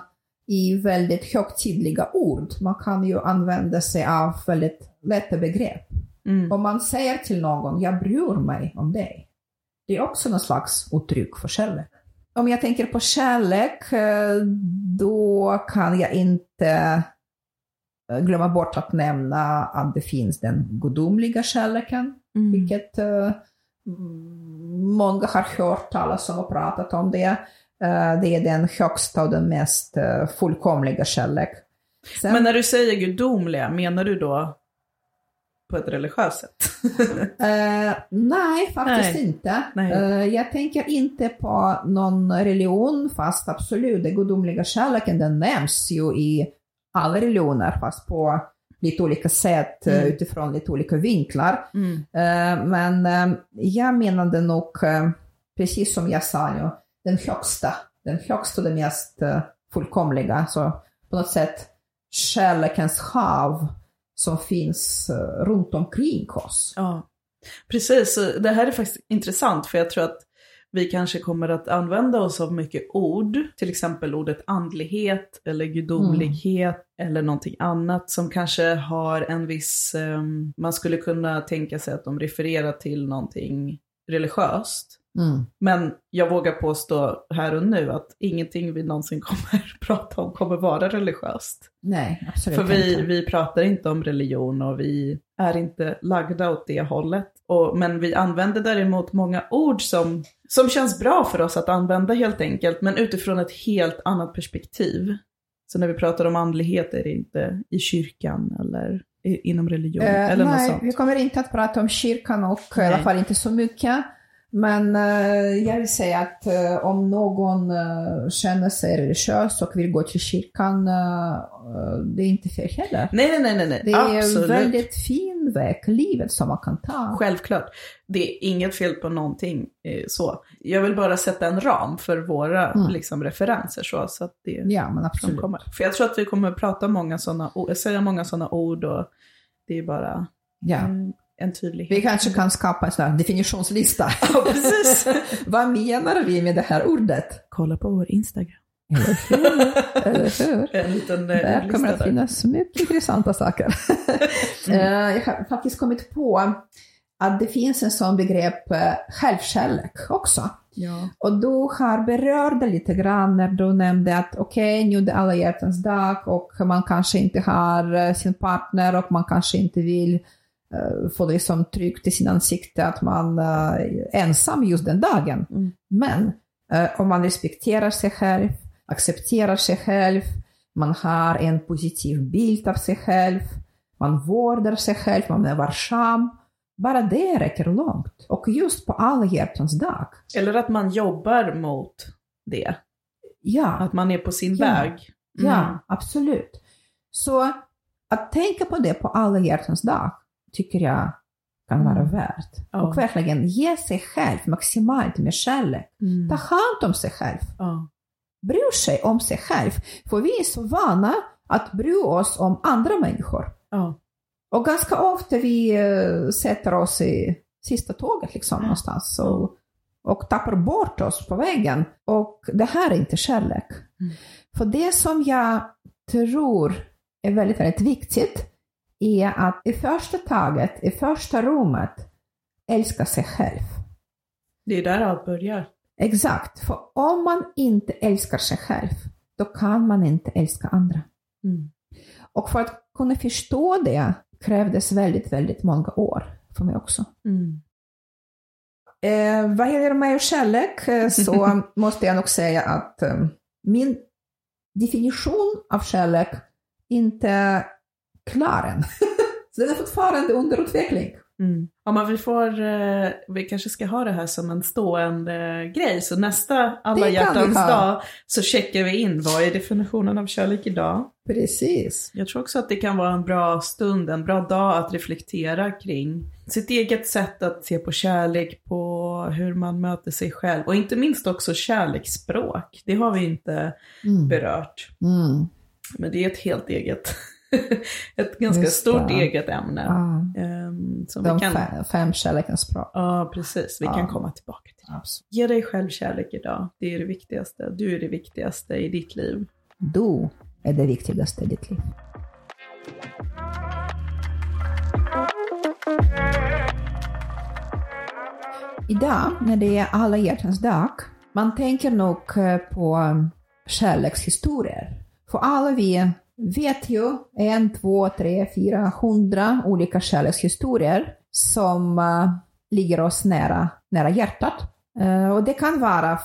i väldigt högtidliga ord, man kan ju använda sig av väldigt lätta begrepp. Mm. Om man säger till någon, jag bryr mig om dig. Det är också någon slags uttryck för kärlek. Om jag tänker på kärlek, eh, då kan jag inte eh, glömma bort att nämna att det finns den gudomliga kärleken, Mm. vilket eh, många har hört talas om och pratat om det. Det är den högsta och den mest fullkomliga kärlek. Sen- Men när du säger gudomliga, menar du då på ett religiöst sätt? [LAUGHS] Eh, nej, faktiskt Nej. inte. Nej. Eh, jag tänker inte på någon religion, fast absolut, den gudomliga kärleken den nämns ju i alla religioner, fast på lite olika sätt, eh, Mm. utifrån lite olika vinklar. Mm. Eh, men jag menade nog, precis som jag sa nu, den högsta, den högsta och den mest fullkomliga. Så på något sätt kärlekens hav som finns eh, runt omkring oss. Ja, precis. Det här är faktiskt intressant för jag tror att vi kanske kommer att använda oss av mycket ord, till exempel ordet andlighet eller gudomlighet eller någonting annat som kanske har en viss, ehm, man skulle kunna tänka sig att de refererar till någonting religiöst. Mm. Men jag vågar påstå här och nu att ingenting vi någonsin [LAUGHS] kommer prata om kommer vara religiöst. Nej, absolut För vi, inte. vi pratar inte om religion och vi är inte lagda åt det hållet. Och, men vi använder däremot många ord som, som känns bra för oss att använda helt enkelt, men utifrån ett helt annat perspektiv. Så när vi pratar om andlighet är det inte i kyrkan eller i, inom religion Eh, eller något nej, sånt. vi kommer inte att prata om kyrkan och i Nej. alla fall inte så mycket. Men eh, jag vill säga att eh, om någon eh, känner sig religiös och vill gå till kyrkan, det är inte fel heller. Nej, nej, nej, nej. Det är en absolut. väldigt fin väg, livet som man kan ta. Självklart. Det är inget fel på någonting så. Jag vill bara sätta en ram för våra Mm. liksom, referenser så, så att det Ja, men absolut. kommer. För jag tror att vi kommer prata många såna, o- säga många sådana ord och det är bara Ja. en, en tydlighet. Vi kanske kan skapa en sån här definitionslista. [LAUGHS] Ja, precis. [LAUGHS] Vad menar vi med det här ordet? Kolla på vår Instagram. Eller hur? Eller hur? [LAUGHS] En liten eh, Där kommer att finnas mycket intressanta saker. Mm. Eh, Jag har faktiskt kommit på att det finns en sån begrepp eh, självkärlek också. Ja. Och du har berört det lite grann när du nämnde att okej, nu är det alla hjärtans dag och man kanske inte har sin partner och man kanske inte vill få det som tryckt i sin ansikte att man eh, är ensam just den dagen. Mm. Men eh, om man respekterar sig själv, accepterar sig själv, man har en positiv bild av sig själv, man vårdar sig själv, man är varsam. Bara det räcker långt. Och just på alla hjärtans dag. Eller att man jobbar mot det. Ja, Att man är på sin Ja. väg. Mm. ja, absolut. Så att tänka på det på alla hjärtans dag tycker jag kan vara Mm. värt. Ja. Och verkligen ge sig själv maximalt med kärlek. Mm. Ta hand om sig själv. Ja. Bryr sig om sig själv. För vi är så vana att bry oss om andra människor. Ja. Och ganska ofta vi eh, sätter oss i sista tåget liksom någonstans och, och tappar bort oss på vägen. Och det här är inte kärlek. Mm. För det som jag tror är väldigt, väldigt viktigt är att i första taget, i första rummet, älska sig själv. Det är där allt börjar. Exakt, för om man inte älskar sig själv, då kan man inte älska andra. Mm. Och för att kunna förstå det krävdes väldigt, väldigt många år för mig också. Mm. Eh, vad gäller mig och kärlek eh, så [LAUGHS] måste jag nog säga att eh, min definition av kärlek inte än. [LAUGHS] så den är fortfarande under utveckling. Mm. Ja, men vi, får, eh, vi kanske ska ha det här som en stående grej. Så nästa alla hjärtans dag så checkar vi in vad är definitionen av kärlek idag. Precis. Jag tror också att det kan vara en bra stund, en bra dag att reflektera kring sitt eget sätt att se på kärlek, på hur man möter sig själv och inte minst också kärleksspråk. Det har vi inte Mm. berört, Mm. men det är ett helt eget, [LAUGHS] ett ganska Just stort det. eget ämne. Ja. ehm, som De vi kan, fem, fem kärlekens språk. ja, precis. Vi Ja. kan komma tillbaka till. Absolut. Ge dig själv kärlek idag. Det är det viktigaste. Du är det viktigaste i ditt liv. Du är det viktigaste i ditt liv. Idag, när det är alla hjärtans dag, man tänker nog eh, på um, kärlekshistorier. För alla vi vet ju en, två, tre, fyra, hundra olika kärlekshistorier som uh, ligger oss nära, nära hjärtat. Uh, och det kan vara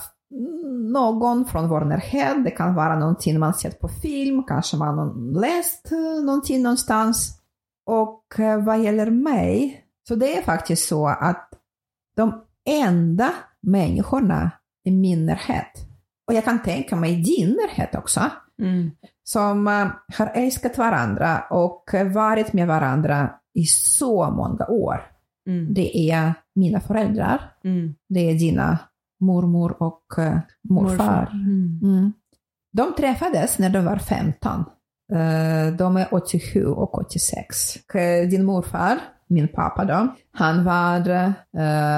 någon från vår närhet, det kan vara någonting man sett på film, kanske man har läst eh, någonting någonstans. Och vad gäller mig, så det är faktiskt så att de enda människorna i min närhet, och jag kan tänka mig din närhet också, Mm som eh, har älskat varandra och varit med varandra i så många år. Mm. Det är mina föräldrar, Mm. det är dina mormor och eh, morfar. Mm. Mm. De träffades när de var 15. Eh, De är 87 och 86. Och, eh, Din morfar, min pappa då, han var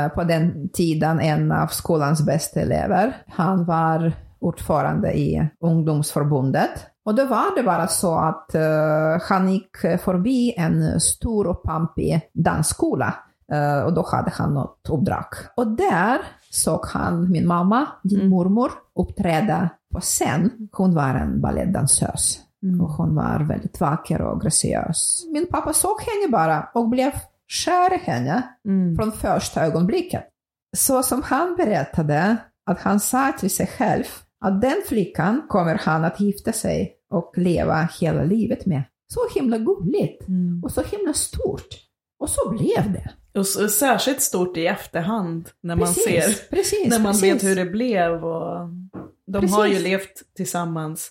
på den tiden en av skolans bästa elever. Han var ordförande i ungdomsförbundet. Och då var det bara så att eh, han gick förbi en stor och pampig dansskola. Eh, och då hade han något uppdrag. Och där såg han min mamma, din Mm. mormor, uppträda på scen. Hon var en balettdansös. Mm. Och hon var väldigt vacker och graciös. Min pappa såg henne bara och blev kär i henne Mm. från första ögonblicket. Så som han berättade, att han sa till sig själv att den flickan kommer han att gifta sig och leva hela livet med. Så himla gulligt Mm. och så himla stort. Och så blev det. Och så, särskilt stort i efterhand när man precis, ser, precis, när man precis. vet hur det blev. Och de har ju levt tillsammans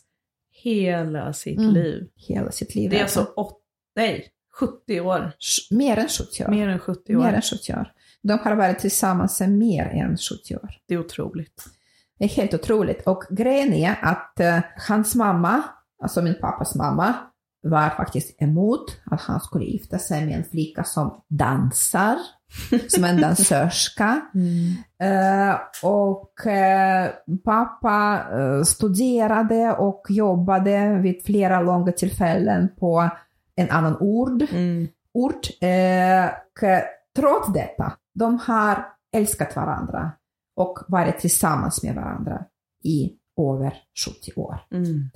hela sitt Mm. liv. Hela sitt liv. Det är alltså åt, nej, 70 år. Mer än 70 år. Mer än 70 år. Mer än 70 år. De har varit tillsammans i mer än 70 år. Det är otroligt. Det är helt otroligt. Och grejen är att eh, hans mamma, alltså min pappas mamma, var faktiskt emot att han skulle gifta sig med en flicka som dansar, som en [LAUGHS] dansörska. Eh, och eh, pappa eh, studerade och jobbade vid flera långa tillfällen på en annan ord, Mm. ort. Eh, och trots detta, de har älskat varandra och varit tillsammans med varandra i över 70 år. Mm.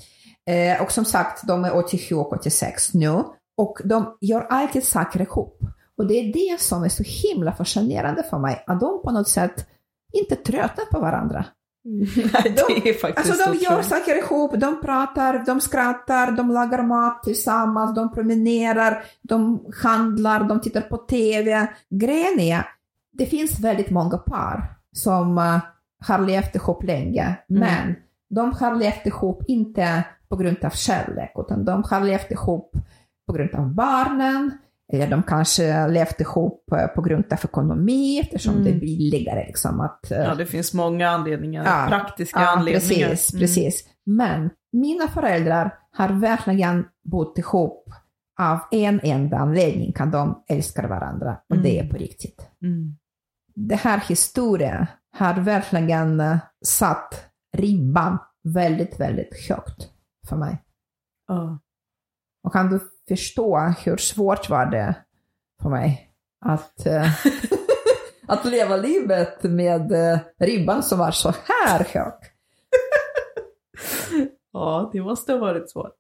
Eh, och som sagt, de är 87 och 86 nu. Och de gör alltid saker ihop. Och det är det som är så himla fascinerande för mig, att de på något sätt inte tröttnar på varandra. [LAUGHS] Nej, det är faktiskt Alltså de gör saker ihop, de pratar, de skrattar, de lagar mat tillsammans, de promenerar, de handlar, de tittar på TV. Grejen är, det finns väldigt många par som eh, har levt ihop länge, Mm. men de har levt ihop inte på grund av kärlek, utan de har levt ihop på grund av barnen, Eller de kanske levt ihop eh, på grund av ekonomi, eftersom Mm. det är billigare liksom att... eh, Ja, det finns många anledningar, Ja, praktiska ja, anledningar. Precis, Mm. precis. Men mina föräldrar har verkligen bott ihop av en enda anledning, kan de älskar varandra, och det är Mm. på riktigt. Mm. Det här historien har verkligen eh, satt ribban väldigt, väldigt högt för mig. Ja. Och kan du förstå hur svårt var det för mig att, eh, [LAUGHS] att leva livet med eh, ribban som var så här hög? [LAUGHS] ja, det måste ha varit svårt.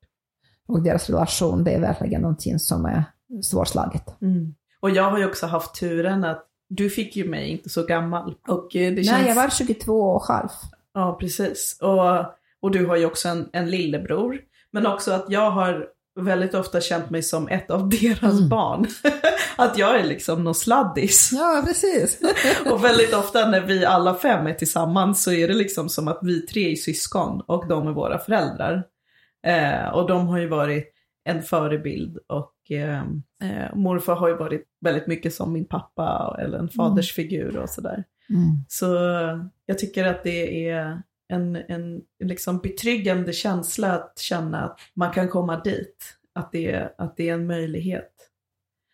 Och deras relation, det är verkligen någonting som är svårslaget. Mm. Och jag har ju också haft turen att du fick ju mig inte så gammal. Och eh, det känns... Nej, jag var 22 och halv. Ja, precis. Och, och du har ju också en, en lillebror. Men också att jag har väldigt ofta känt mig som ett av deras Mm. barn. [LAUGHS] att jag är liksom någon sladdis. Ja, precis. [LAUGHS] Och väldigt ofta när vi alla fem är tillsammans så är det liksom som att vi tre är syskon och de är våra föräldrar. Eh, och de har ju varit en förebild och eh, eh, morfar har ju varit väldigt mycket som min pappa eller en fadersfigur och sådär. Mm. Så jag tycker att det är en, en liksom betryggande känsla att känna att man kan komma dit. Att det, att det är en möjlighet.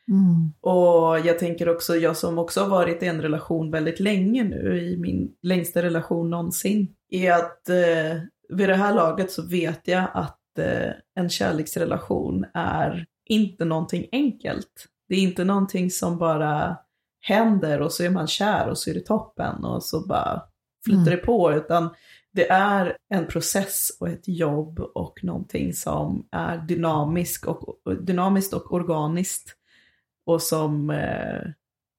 Mm. Och jag tänker också, jag som också har varit i en relation väldigt länge nu, i min längsta relation någonsin, är att eh, vid det här laget så vet jag att en kärleksrelation är inte någonting enkelt. Det är inte någonting som bara händer och så är man kär och så är det toppen och så bara flyter Mm. det på, utan det är en process och ett jobb och någonting som är dynamisk och, dynamiskt och organiskt och som eh,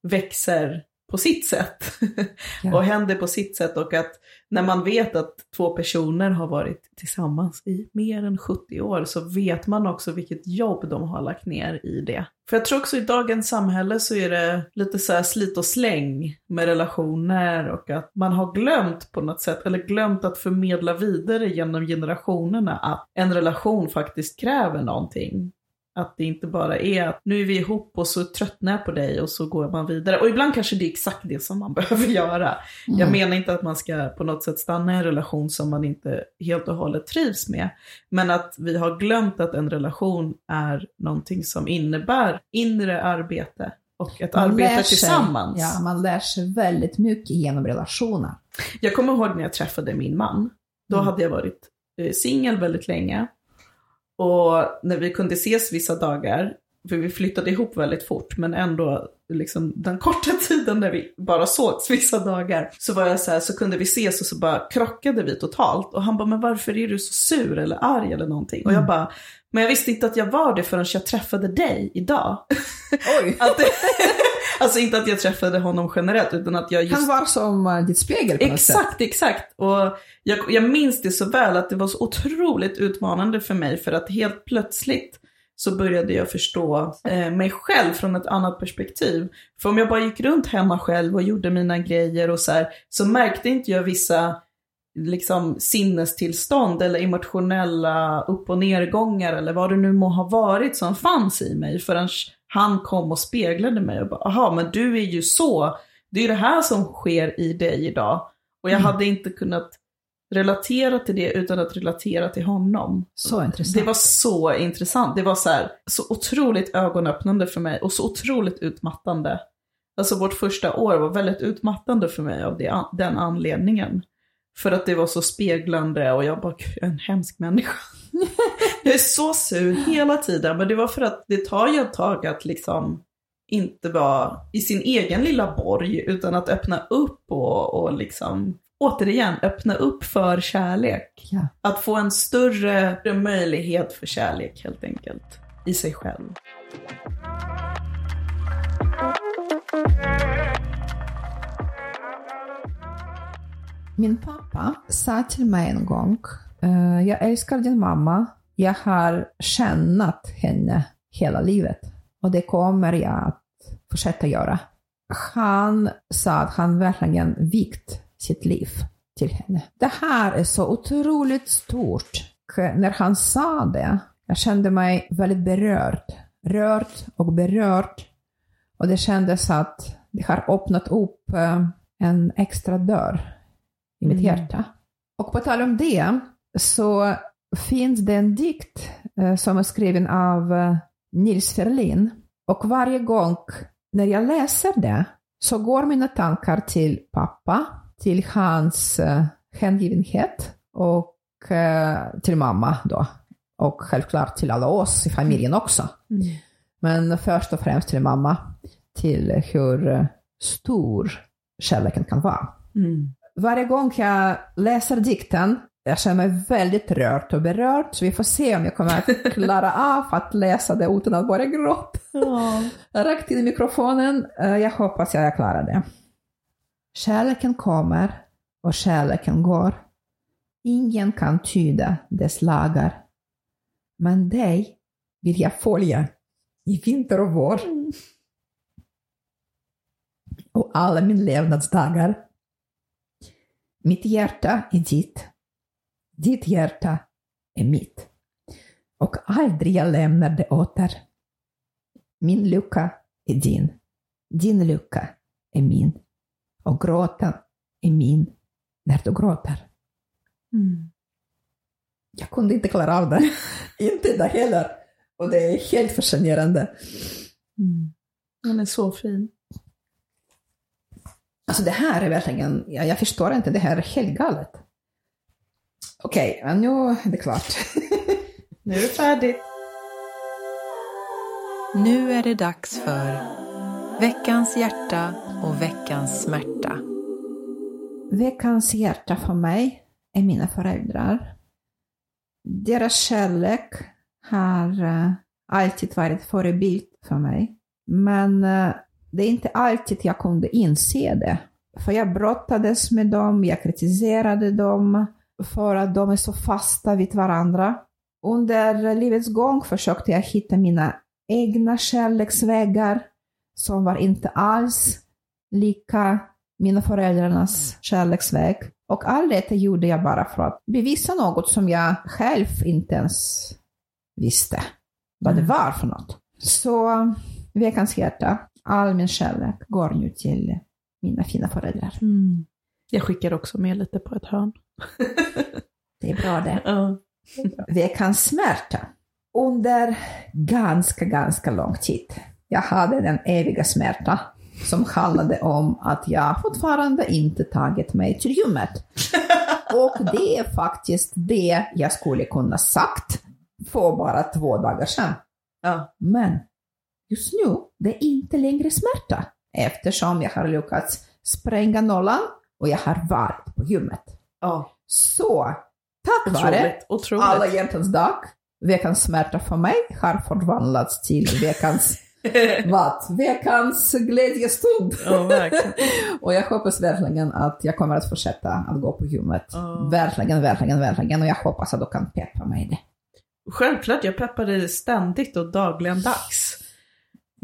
växer på sitt sätt [LAUGHS] Ja. och händer på sitt sätt och att när man vet att två personer har varit tillsammans i mer än 70 år så vet man också vilket jobb de har lagt ner i det. För jag tror också i dagens samhälle så är det lite så här slit och släng med relationer och att man har glömt på något sätt, eller glömt att förmedla vidare genom generationerna att en relation faktiskt kräver någonting. Att det inte bara är att nu är vi ihop och så tröttnar jag på dig och så går man vidare. Och ibland kanske det är exakt det som man [LAUGHS] behöver göra. Jag Mm. menar inte att man ska på något sätt stanna i en relation som man inte helt och hållet trivs med. Men att vi har glömt att en relation är någonting som innebär inre arbete och ett Man lär arbete sig- tillsammans. Ja, man lär sig väldigt mycket genom relationer. Jag kommer ihåg när jag träffade min man. Då Mm. hade jag varit eh, singel väldigt länge. Och när vi kunde ses vissa dagar, för vi flyttade ihop väldigt fort, men ändå liksom den korta [LAUGHS] tiden när vi bara sågs vissa dagar, så var jag så här, så kunde vi ses och så bara krockade vi totalt. Och han bara, men varför är du så sur eller arg eller någonting? Och jag Mm. bara, men jag visste inte att jag var det förrän jag träffade dig idag. Oj! [LAUGHS] Att [LAUGHS] [LAUGHS] alltså inte att jag träffade honom generellt, utan att jag just Han var som eh, ditt spegel på något sätt. Exakt, exakt. Och jag, jag minns det så väl att det var så otroligt utmanande för mig för att helt plötsligt så började jag förstå eh, mig själv från ett annat perspektiv. För om jag bara gick runt hemma själv och gjorde mina grejer och så här, så märkte inte jag vissa liksom sinnestillstånd eller emotionella upp och nedgångar eller vad det nu må ha varit som fanns i mig förrän han kom och speglade mig och bara, aha men du är ju så, det är ju det här som sker i dig idag. Och jag Mm. hade inte kunnat relatera till det utan att relatera till honom. Så intressant. Det var så intressant. Det var så här, så otroligt ögonöppnande för mig och så otroligt utmattande. Alltså vårt första år var väldigt utmattande för mig av det, den anledningen. För att det var så speglande och jag bara, "Gud, jag är en hemsk människa. Jag är så sur hela tiden, men det var för att det tar ju ett tag att liksom inte vara i sin egen lilla borg, utan att öppna upp och, och liksom, återigen, öppna upp för kärlek. Ja. Att få en större möjlighet för kärlek helt enkelt, i sig själv. Min pappa sa till mig en gång, eh, jag älskar din mamma, jag har kännat henne hela livet och det kommer jag att fortsätta göra. Han sa att han verkligen vikt sitt liv till henne. Det här är så otroligt stort. När han sa det, jag kände mig väldigt berörd rört och berört. Och det kändes att det har öppnat upp eh, en extra dörr i mitt Mm. hjärta. Och på tal om det så finns det en dikt eh, som är skriven av eh, Nils Ferlin. Och varje gång när jag läser det så går mina tankar till pappa, till hans eh, hängivenhet och till mamma då. Och självklart till alla oss i familjen också. Mm. Men först och främst till mamma, till hur stor kärleken kan vara. Mm. Varje gång jag läser dikten, jag känner mig väldigt rörd och berörd, så vi får se om jag kommer att klara [LAUGHS] av att läsa det utan att börja gråta. Ja. Rakt in i mikrofonen. Eh, Jag hoppas jag klarar det. Kärleken kommer och kärleken går. Ingen kan tyda dess lagar. Men dig vill jag följa i vinter och vår. Och alla min levnadsdagar. Mitt hjärta är ditt. Ditt hjärta är mitt. Och aldrig jag lämnar det åter. Min lycka är din. Din lycka är min. Och gråten är min när du gråter. Mm. Jag kunde inte klara av det. [LAUGHS] inte det heller. Och det är helt fascinerande. Mm. Den är så fin. Alltså det här är verkligen, jag, jag förstår inte, det här är helt galet. Okej, men nu är det klart. Nu är det färdigt. Nu är det dags för veckans hjärta och veckans smärta. Veckans hjärta för mig är mina föräldrar. Deras kärlek har eh, alltid varit förebild för mig. Men eh, det är inte alltid jag kunde inse det. För jag brottades med dem, jag kritiserade dem för att de är så fasta vid varandra. Under livets gång försökte jag hitta mina egna kärleksvägar som var inte alls lika mina föräldrarnas kärleksväg. Och allt detta gjorde jag bara för att bevisa något som jag själv inte ens visste vad det var för något. Så veckans hjärta, all min kärlek går nu till mina fina föräldrar. Mm. Jag skickar också med lite på ett hörn. [LAUGHS] Det är bra det. Ja. Veckans smärta. Under ganska, ganska lång tid. Jag hade den eviga smärta som handlade om att jag fortfarande inte tagit mig till gymmet. [LAUGHS] Och det är faktiskt det jag skulle kunna sagt för bara två dagar sedan. Ja. Men just nu, det är inte längre smärta eftersom jag har lyckats spränga nollan och jag har varit på gymmet. Så, tack vare Otroligt. Alla hjärtans dag, veckans smärta för mig har förvandlats till veckans [LAUGHS] vad? Veckans glädjestund. verkligen. [LAUGHS] och jag hoppas verkligen att jag kommer att fortsätta att gå på gymmet. Ja. Verkligen, verkligen, verkligen. Och jag hoppas att du kan peppa mig i det. Självklart, jag peppar dig ständigt och dagligen dags.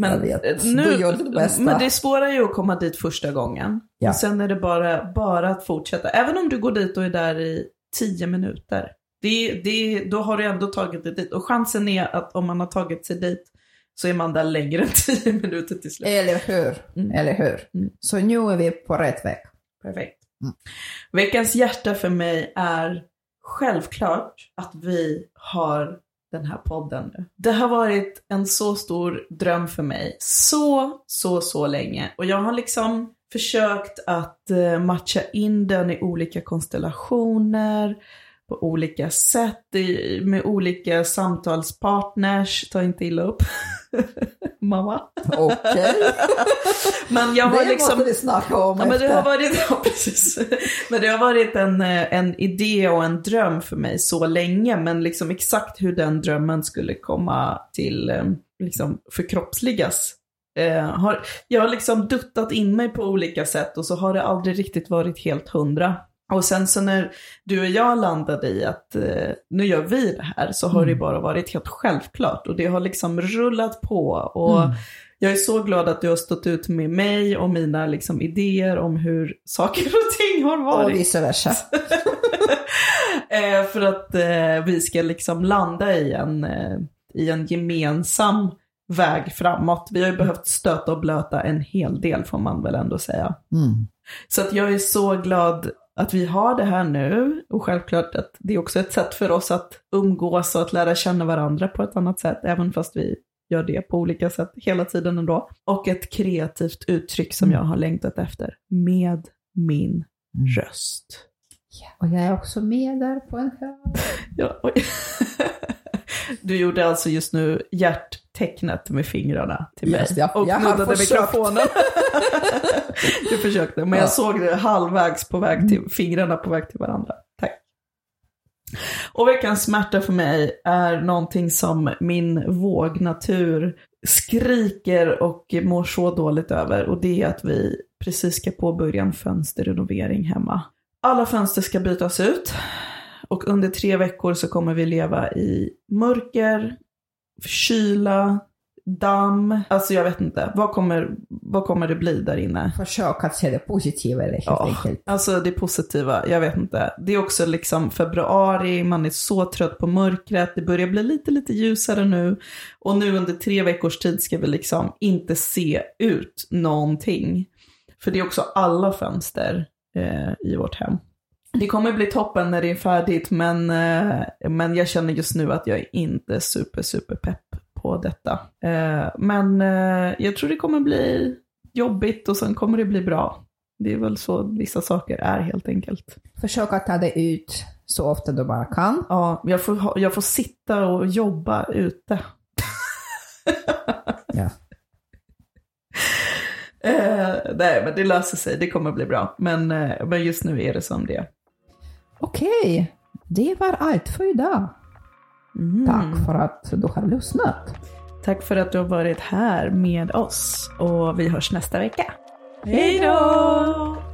Men Jag vet. eh, Du nu, gör ditt bästa. men det är svårare ju att komma dit första gången. Ja. Och sen är det bara, bara att fortsätta. Även om du går dit och är där i tio minuter. Det, det, då har du ändå tagit dig dit. Och chansen är att om man har tagit sig dit så är man där längre än [LAUGHS] tio minuter till slut. Eller hur? Mm. Eller hur? Mm. Så nu är vi på rätt väg. Perfekt. Mm. Veckans hjärta för mig är självklart att vi har den här podden nu. Det har varit en så stor dröm för mig så, så, så länge. Och jag har liksom försökt att eh, matcha in den i olika konstellationer, på olika sätt, med olika samtalspartners. Ta inte illa upp. [LAUGHS] [LAUGHS] Mamma. Okej. [LAUGHS] Men jag har det liksom... måste vi snacka om Ja, men det har varit, [LAUGHS] ja, precis. Men det har varit en, eh, en idé och en dröm för mig så länge. Men liksom exakt hur den drömmen skulle komma till eh, liksom förkroppsligas. Eh, har, jag har liksom duttat in mig på olika sätt och så har det aldrig riktigt varit helt hundra. Och sen så när du och jag landade i att eh, nu gör vi det här så har det bara varit helt självklart. Och det har liksom rullat på. Och Mm. jag är så glad att du har stått ut med mig och mina liksom, idéer om hur saker och ting har Och varit. vice versa. [LAUGHS] eh, för att eh, vi ska liksom landa i en, eh, i en gemensam väg framåt. Vi har ju behövt stöta och blöta en hel del får man väl ändå säga. Mm. Så att jag är så glad att vi har det här nu och självklart att det är också ett sätt för oss att umgås och att lära känna varandra på ett annat sätt, även fast vi gör det på olika sätt hela tiden ändå. Och ett kreativt uttryck som Mm. jag har längtat efter med min Mm. röst. Och jag är också med där på en hörn. [LAUGHS] Ja. [LAUGHS] Du gjorde alltså just nu hjärttecknet med fingrarna till mig. Yes, jag- och jag försökt. mikrofonen. [LAUGHS] du försökte, men jag Ja. såg det halvvägs på väg till, fingrarna på väg till varandra. Tack. Och veckans smärta för mig är någonting som min vågnatur skriker och mår så dåligt över. Och det är att vi precis ska påbörja en fönsterrenovering hemma. Alla fönster ska bytas ut. Och under tre veckor så kommer vi leva i mörker, kyla, damm. Alltså jag vet inte. Vad kommer, vad kommer det bli där inne? Försök att se det positiva helt Ja. enkelt. Alltså det positiva, jag vet inte. Det är också liksom februari, man är så trött på mörkret, det börjar bli lite, lite ljusare nu. Och nu under tre veckors tid ska vi liksom inte se ut någonting. För det är också alla fönster eh, i vårt hem. Det kommer bli toppen när det är färdigt, men, eh, men jag känner just nu att jag är inte super, super pepp på detta. Eh, men eh, jag tror det kommer bli jobbigt och sen kommer det bli bra. Det är väl så vissa saker är helt enkelt. Försök att ta det ut så ofta du bara kan. Ja, jag får, jag får sitta och jobba ute. [LAUGHS] Ja. Eh, nej, men det löser sig. Det kommer bli bra. Men, eh, men just nu är det som det är. Okej, det var allt för idag. Mm. Tack för att du har lyssnat. Tack för att du har varit här med oss. Och vi hörs nästa vecka. Hej då!